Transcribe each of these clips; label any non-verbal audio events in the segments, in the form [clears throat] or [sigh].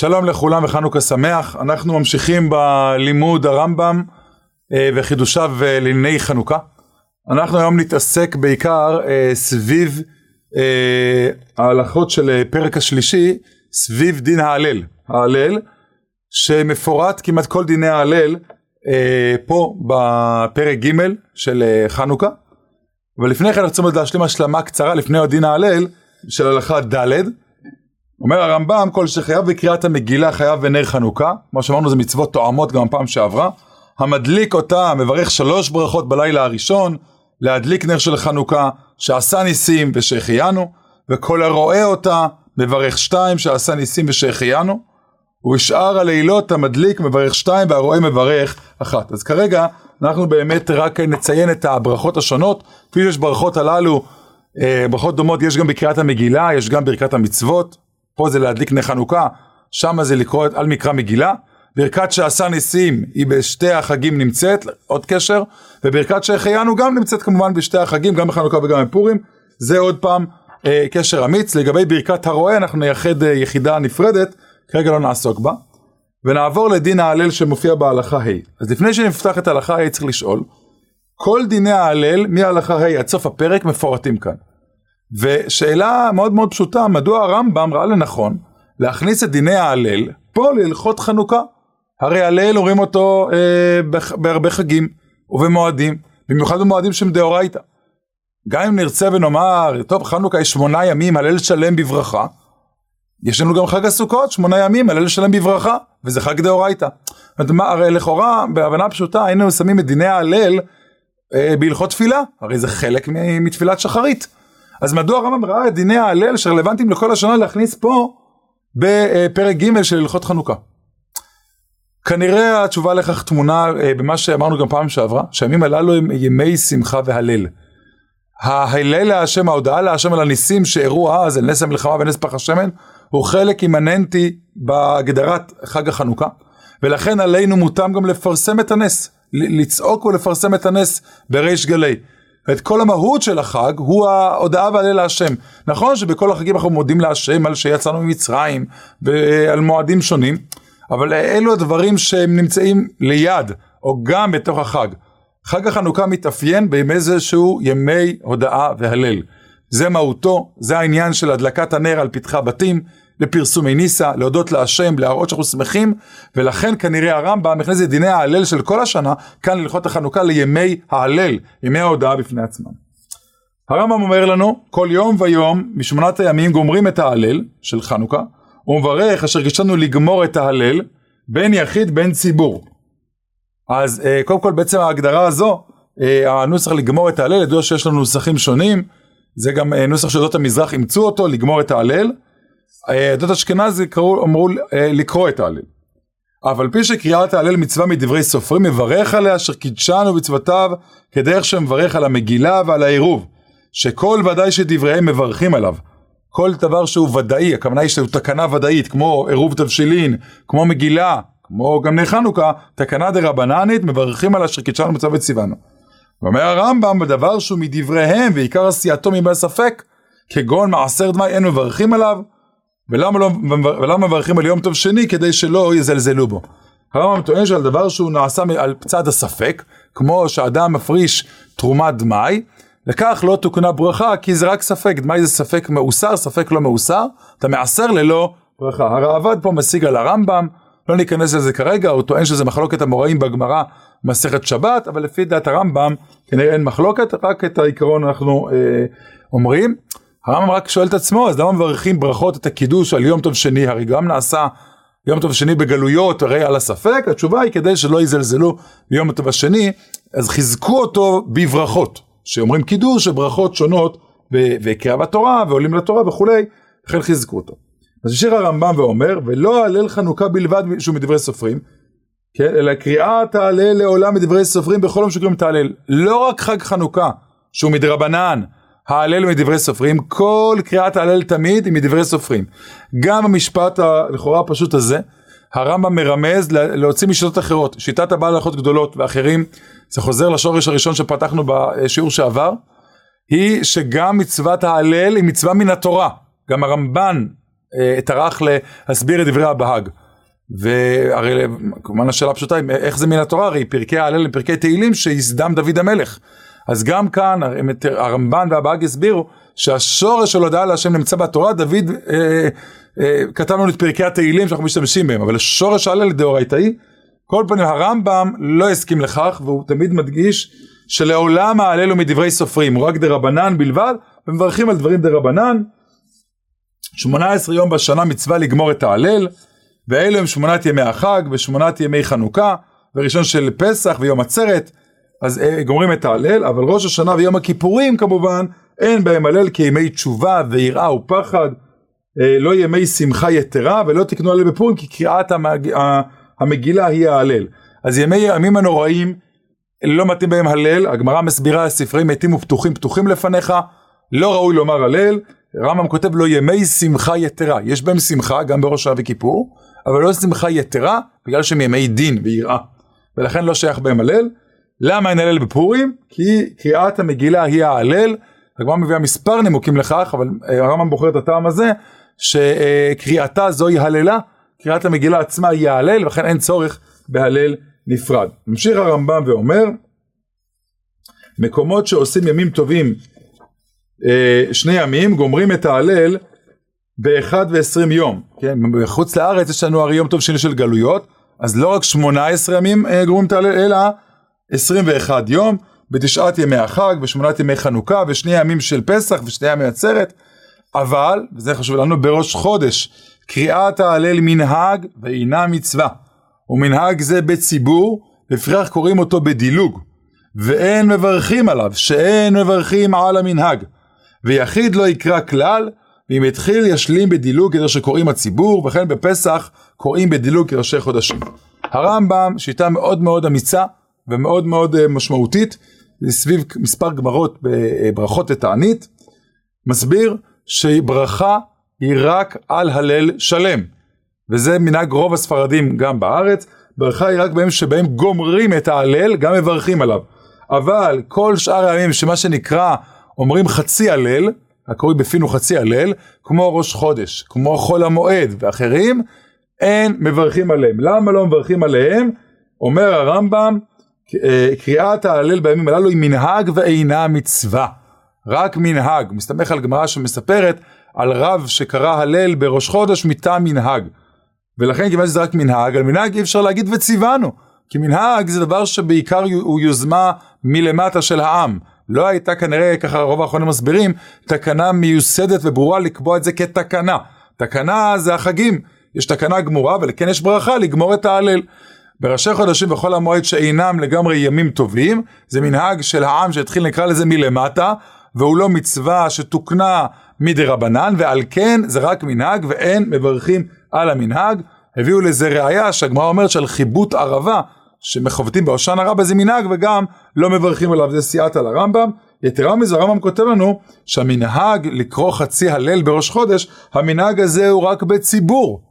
שלום לכולם וחנוכה שמח, אנחנו ממשיכים בלימוד הרמב"ם אה, וחידושיו אה, לענייני חנוכה. אנחנו היום נתעסק בעיקר אה, סביב ההלכות של פרק השלישי, סביב דין ההלל. ההלל, שמפורט כמעט כל דיני ההלל פה בפרק ג' של חנוכה. אבל לפני כן אנחנו רוצים להשלים השלמה קצרה לפני דין ההלל של הלכה ד'. אומר הרמב"ם, כל שחייב בקריאת המגילה חייב בנר חנוכה, כמו שאמרנו זה מצוות תואמות גם הפעם שעברה, המדליק אותה מברך שלוש ברכות בלילה הראשון, להדליק נר של חנוכה, שעשה ניסים ושהחיינו, וכל הרואה אותה מברך שתיים, שעשה ניסים ושהחיינו, ובשאר הלילות המדליק מברך שתיים והרואה מברך אחת. אז כרגע אנחנו באמת רק נציין את הברכות השונות, כפי שיש ברכות הללו, אה, ברכות דומות יש גם בקריאת המגילה, יש גם ברכת המצוות, פה זה להדליק נר חנוכה, שם זה לקרוא על מקרא מגילה. ברכת שעשה ניסים היא בשתי החגים נמצאת, עוד קשר, וברכת שהחיינו גם נמצאת כמובן בשתי החגים, גם בחנוכה וגם בפורים. זה עוד פעם אה, קשר אמיץ. לגבי ברכת הרועה אנחנו נייחד אה, יחידה נפרדת, כרגע לא נעסוק בה. ונעבור לדין ההלל שמופיע בהלכה ה'. אז לפני שנפתח את ההלכה ה' צריך לשאול, כל דיני ההלל מההלכה ה' עד סוף הפרק מפורטים כאן. ושאלה מאוד מאוד פשוטה, מדוע הרמב"ם ראה לנכון להכניס את דיני ההלל פה להלכות חנוכה? הרי הלל אומרים אותו אה, בהרבה חגים ובמועדים, במיוחד במועדים שהם דאורייתא. גם אם נרצה ונאמר, טוב, חנוכה יש שמונה ימים, הלל שלם בברכה, יש לנו גם חג הסוכות, שמונה ימים, הלל שלם בברכה, וזה חג דאורייתא. הרי לכאורה, בהבנה פשוטה, היינו שמים את דיני ההלל אה, בהלכות תפילה, הרי זה חלק מתפילת שחרית. אז מדוע הרמב"ם ראה את דיני ההלל שרלוונטיים לכל השנה להכניס פה בפרק ג' של הלכות חנוכה? כנראה התשובה לכך תמונה אה, במה שאמרנו גם פעם שעברה, שהימים הללו הם ימי שמחה והלל. ההלל להשם, ההודעה להשם על הניסים שאירעו אז, אל נס המלחמה ונס פח השמן, הוא חלק אימננטי בהגדרת חג החנוכה, ולכן עלינו מותם גם לפרסם את הנס, לצעוק ולפרסם את הנס בריש גלי. את כל המהות של החג הוא ההודעה והלל להשם. נכון שבכל החגים אנחנו מודים להשם על שיצאנו ממצרים ועל מועדים שונים, אבל אלו הדברים שהם נמצאים ליד או גם בתוך החג. חג החנוכה מתאפיין בימי איזשהו ימי הודעה והלל. זה מהותו, זה העניין של הדלקת הנר על פתחי הבתים, לפרסומי ניסה, להודות להשם, להראות שאנחנו שמחים, ולכן כנראה הרמב"ם מכניס את דיני ההלל של כל השנה, כאן ללכות החנוכה לימי ההלל, ימי ההודעה בפני עצמם. הרמב"ם אומר לנו, כל יום ויום משמונת הימים גומרים את ההלל של חנוכה, ומברך אשר גישנו לגמור את ההלל, בין יחיד בין ציבור. אז אה, קודם כל בעצם ההגדרה הזו, אה, הנוסח לגמור את ההלל, ידוע שיש לנו נוסחים שונים, זה גם אה, נוסח שעדות המזרח אימצו אותו, לגמור את ההלל. עדות אשכנז אמרו אה, לקרוא את ההלל. אף על פי שקריאת ההלל מצווה מדברי סופרים, מברך עליה אשר קידשנו בצוותיו כדרך שמברך על המגילה ועל העירוב, שכל ודאי שדבריהם מברכים עליו. כל דבר שהוא ודאי, הכוונה היא שהוא תקנה ודאית, כמו עירוב תבשילין, כמו מגילה, כמו גם נר חנוכה, תקנה דה רבננית, מברכים על אשר קידשנו מצווה וציוונו. ואומר הרמב"ם, בדבר שהוא מדבריהם ועיקר עשייתו מבעל ספק, כגון מעשר דמי אין מברכים עליו, ולמה, לא, ולמה מברכים על יום טוב שני? כדי שלא יזלזלו בו. הרמב"ם טוען שעל דבר שהוא נעשה על צד הספק, כמו שאדם מפריש תרומת דמאי, לכך לא תוקנה ברכה, כי זה רק ספק, דמאי זה ספק מאוסר, ספק לא מאוסר, אתה מעשר ללא ברכה. הראב"ד פה משיג על הרמב"ם, לא ניכנס לזה כרגע, הוא טוען שזה מחלוקת המוראים בגמרא מסכת שבת, אבל לפי דעת הרמב"ם כנראה אין מחלוקת, רק את העיקרון אנחנו אה, אומרים. הרמב"ם רק שואל את עצמו, אז למה מברכים ברכות את הקידוש על יום טוב שני? הרי גם נעשה יום טוב שני בגלויות, הרי על הספק, התשובה היא כדי שלא יזלזלו ביום טוב השני, אז חיזקו אותו בברכות, שאומרים קידוש, ברכות שונות, וקריאה בתורה, ועולים לתורה וכולי, לכן חיזקו אותו. אז השאיר הרמב"ם ואומר, ולא הלל חנוכה בלבד שהוא מדברי סופרים, כן, אלא קריאת ההלל לעולם מדברי סופרים בכל יום שקוראים את ההלל. לא רק חג חנוכה, שהוא מדרבנן, ההלל מדברי סופרים, כל קריאת ההלל תמיד היא מדברי סופרים. גם המשפט הלכאורה הפשוט הזה, הרמב"ם מרמז להוציא משיטות אחרות, שיטת הבעל הלכות גדולות ואחרים, זה חוזר לשורש הראשון שפתחנו בשיעור שעבר, היא שגם מצוות ההלל היא מצווה מן התורה. גם הרמב"ן אה, טרח להסביר את דברי הבהאג. והרי כמובן השאלה הפשוטה איך זה מן התורה, הרי פרקי ההלל הם פרקי תהילים שיסדם דוד המלך. אז גם כאן הרמב"ן והבהאג הסבירו שהשורש של הודעה להשם נמצא בתורה, דוד אה, אה, כתב לנו את פרקי התהילים שאנחנו משתמשים בהם, אבל שורש ההלל דאורייתאי, כל פנים הרמב"ם לא הסכים לכך, והוא תמיד מדגיש שלעולם ההלל הוא מדברי סופרים, הוא רק דרבנן בלבד, ומברכים על דברים דרבנן. 18 יום בשנה מצווה לגמור את ההלל, ואלו הם שמונת ימי החג ושמונת ימי חנוכה, וראשון של פסח ויום עצרת, אז אה, גומרים את ההלל, אבל ראש השנה ויום הכיפורים כמובן, אין בהם הלל כימי תשובה ויראה ופחד, אה, לא ימי שמחה יתרה ולא תקנו הלל בפורים כי קריאת המג... המגילה היא ההלל. אז ימי הימים הנוראים לא מתאים בהם הלל, הגמרא מסבירה הספרים מתים ופתוחים פתוחים לפניך, לא ראוי לומר הלל, רמב"ם כותב לו ימי שמחה יתרה, יש בהם שמחה גם בראש שעה וכיפור, אבל לא שמחה יתרה בגלל שהם ימי דין ויראה, ולכן לא שייך בהם הלל. למה אין הלל בפורים? כי קריאת המגילה היא ההלל, הגמרא מביאה מספר נימוקים לכך, אבל אה, הרמב"ם בוחר את הטעם הזה, שקריאתה זוהי הללה, קריאת המגילה עצמה היא ההלל, ולכן אין צורך בהלל נפרד. ממשיך הרמב"ם ואומר, מקומות שעושים ימים טובים אה, שני ימים, גומרים את ההלל באחד ועשרים יום. כן, בחוץ לארץ יש לנו הרי יום טוב שני של גלויות, אז לא רק שמונה עשרה ימים אה, גומרים את ההלל, אלא עשרים ואחד יום, בתשעת ימי החג, בשמונת ימי חנוכה, ושני ימים של פסח ושני ימי עצרת. אבל, וזה חשוב לנו, בראש חודש, קריאת ההלל מנהג ואינה מצווה. ומנהג זה בציבור, לפיכך קוראים אותו בדילוג. ואין מברכים עליו, שאין מברכים על המנהג. ויחיד לא יקרא כלל, ואם התחיל ישלים בדילוג כדי שקוראים הציבור, וכן בפסח קוראים בדילוג כראשי חודשים. הרמב"ם, שיטה מאוד מאוד אמיצה ומאוד מאוד אה, משמעותית, סביב מספר גמרות בברכות לתענית, מסביר שברכה היא רק על הלל שלם. וזה מנהג רוב הספרדים גם בארץ, ברכה היא רק בהם שבהם גומרים את ההלל, גם מברכים עליו. אבל כל שאר הימים שמה שנקרא אומרים חצי הלל, הקרוי בפינו חצי הלל, כמו ראש חודש, כמו חול המועד ואחרים, אין מברכים עליהם. למה לא מברכים עליהם? אומר הרמב"ם, אה, קריאת ההלל בימים הללו היא מנהג ואינה מצווה. רק מנהג, מסתמך על גמרא שמספרת על רב שקרא הלל בראש חודש מטעם מנהג. ולכן כיוון שזה רק מנהג, על מנהג אי אפשר להגיד וציוונו. כי מנהג זה דבר שבעיקר הוא יוזמה מלמטה של העם. לא הייתה כנראה, ככה רוב האחרונים מסבירים, תקנה מיוסדת וברורה לקבוע את זה כתקנה. תקנה זה החגים. יש תקנה גמורה, ולכן יש ברכה לגמור את ההלל. בראשי חודשים וחול המועד שאינם לגמרי ימים טובים, זה מנהג של העם שהתחיל נקרא לזה מלמטה, והוא לא מצווה שתוקנה מדי רבנן, ועל כן זה רק מנהג ואין מברכים על המנהג. הביאו לזה ראיה שהגמרא אומרת שעל חיבוט ערבה שמחובטים בהושענא רבה זה מנהג וגם לא מברכים עליו, זה סייעתא לרמב"ם. יתרה מזה הרמב"ם כותב לנו שהמנהג לקרוא חצי הלל בראש חודש, המנהג הזה הוא רק בציבור.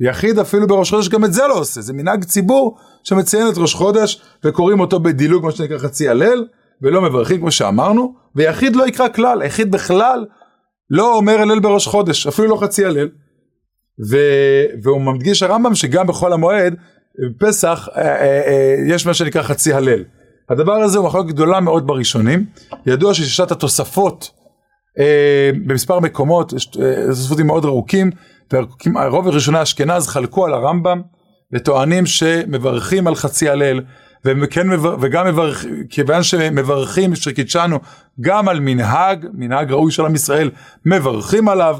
יחיד אפילו בראש חודש גם את זה לא עושה, זה מנהג ציבור שמציין את ראש חודש וקוראים אותו בדילוג מה שנקרא חצי הלל ולא מברכים כמו שאמרנו ויחיד לא יקרא כלל, היחיד בכלל לא אומר הלל בראש חודש, אפילו לא חצי הלל. ו... והוא מדגיש הרמב"ם שגם בחול המועד, פסח, אה, אה, אה, יש מה שנקרא חצי הלל. הדבר הזה הוא מחלוקת גדולה מאוד בראשונים. ידוע ששישת התוספות אה, במספר מקומות, יש אה, תוספות מאוד ארוכים, והרוב הראשוני אשכנז חלקו על הרמב"ם וטוענים שמברכים על חצי הלל. וכן, וגם מברך, כיוון שמברכים שקידשנו גם על מנהג, מנהג ראוי של עם ישראל, מברכים עליו,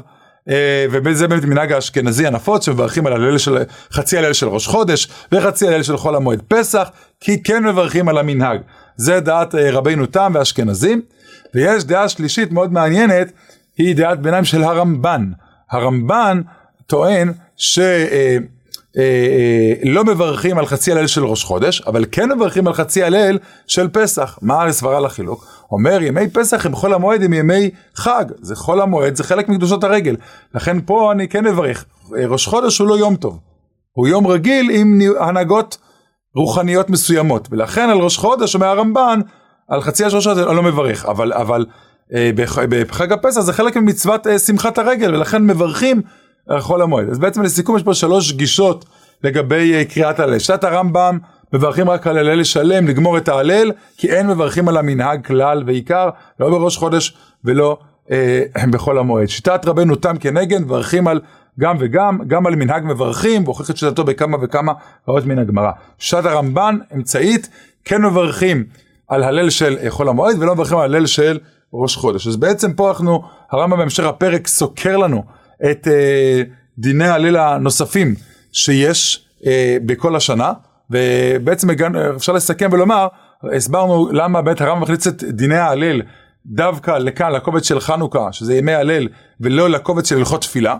אה, וזה באמת מנהג האשכנזי הנפוץ, שמברכים על הליל של, חצי הליל של ראש חודש, וחצי הליל של חול המועד פסח, כי כן מברכים על המנהג. זה דעת אה, רבינו תם ואשכנזים. ויש דעה שלישית מאוד מעניינת, היא דעת ביניים של הרמב"ן. הרמב"ן טוען ש... אה, אה, אה, לא מברכים על חצי הלל של ראש חודש, אבל כן מברכים על חצי הלל של פסח. מה הסברה לחילוק? אומר ימי פסח הם חול המועד הם ימי חג, זה חול המועד, זה חלק מקדושות הרגל. לכן פה אני כן מברך, אה, ראש חודש הוא לא יום טוב, הוא יום רגיל עם הנהגות רוחניות מסוימות, ולכן על ראש חודש אומר הרמב"ן, על חצי חודש אני לא מברך, אבל, אבל בחג הפסח זה חלק ממצוות שמחת הרגל, ולכן מברכים חול המועד. אז בעצם לסיכום יש פה שלוש גישות לגבי אה, קריאת הלל. שיטת הרמב"ם מברכים רק על הלל שלם, לגמור את ההלל, כי אין מברכים על המנהג כלל ועיקר, לא בראש חודש ולא אה, [clears throat] בחול המועד. שיטת רבנו תם כנגן, מברכים על גם וגם, גם על מנהג מברכים, והוכיח את שיטתו בכמה וכמה רעות מן הגמרא. שיטת הרמב"ן, אמצעית, כן מברכים על הלל של אה, חול המועד, ולא מברכים על הלל של ראש חודש. אז בעצם פה אנחנו, הרמב"ם בהמשך הפרק סוקר לנו את אה, דיני ההלל הנוספים שיש אה, בכל השנה, ובעצם הגענו, אפשר לסכם ולומר, הסברנו למה באמת הרמב"ם מכניס את דיני ההלל דווקא לכאן, לקובץ של חנוכה, שזה ימי הלל, ולא לקובץ של הלכות תפילה.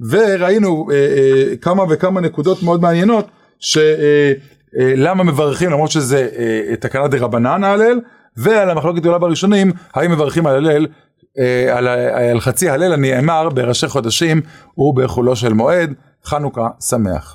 וראינו אה, אה, כמה וכמה נקודות מאוד מעניינות, שלמה אה, מברכים למרות שזה אה, תקנה דה רבנן ההלל, ועל המחלוקת גדולה בראשונים, האם מברכים על הלל, אה, על, על חצי הלל הנאמר בראשי חודשים ובחולו של מועד, חנוכה שמח.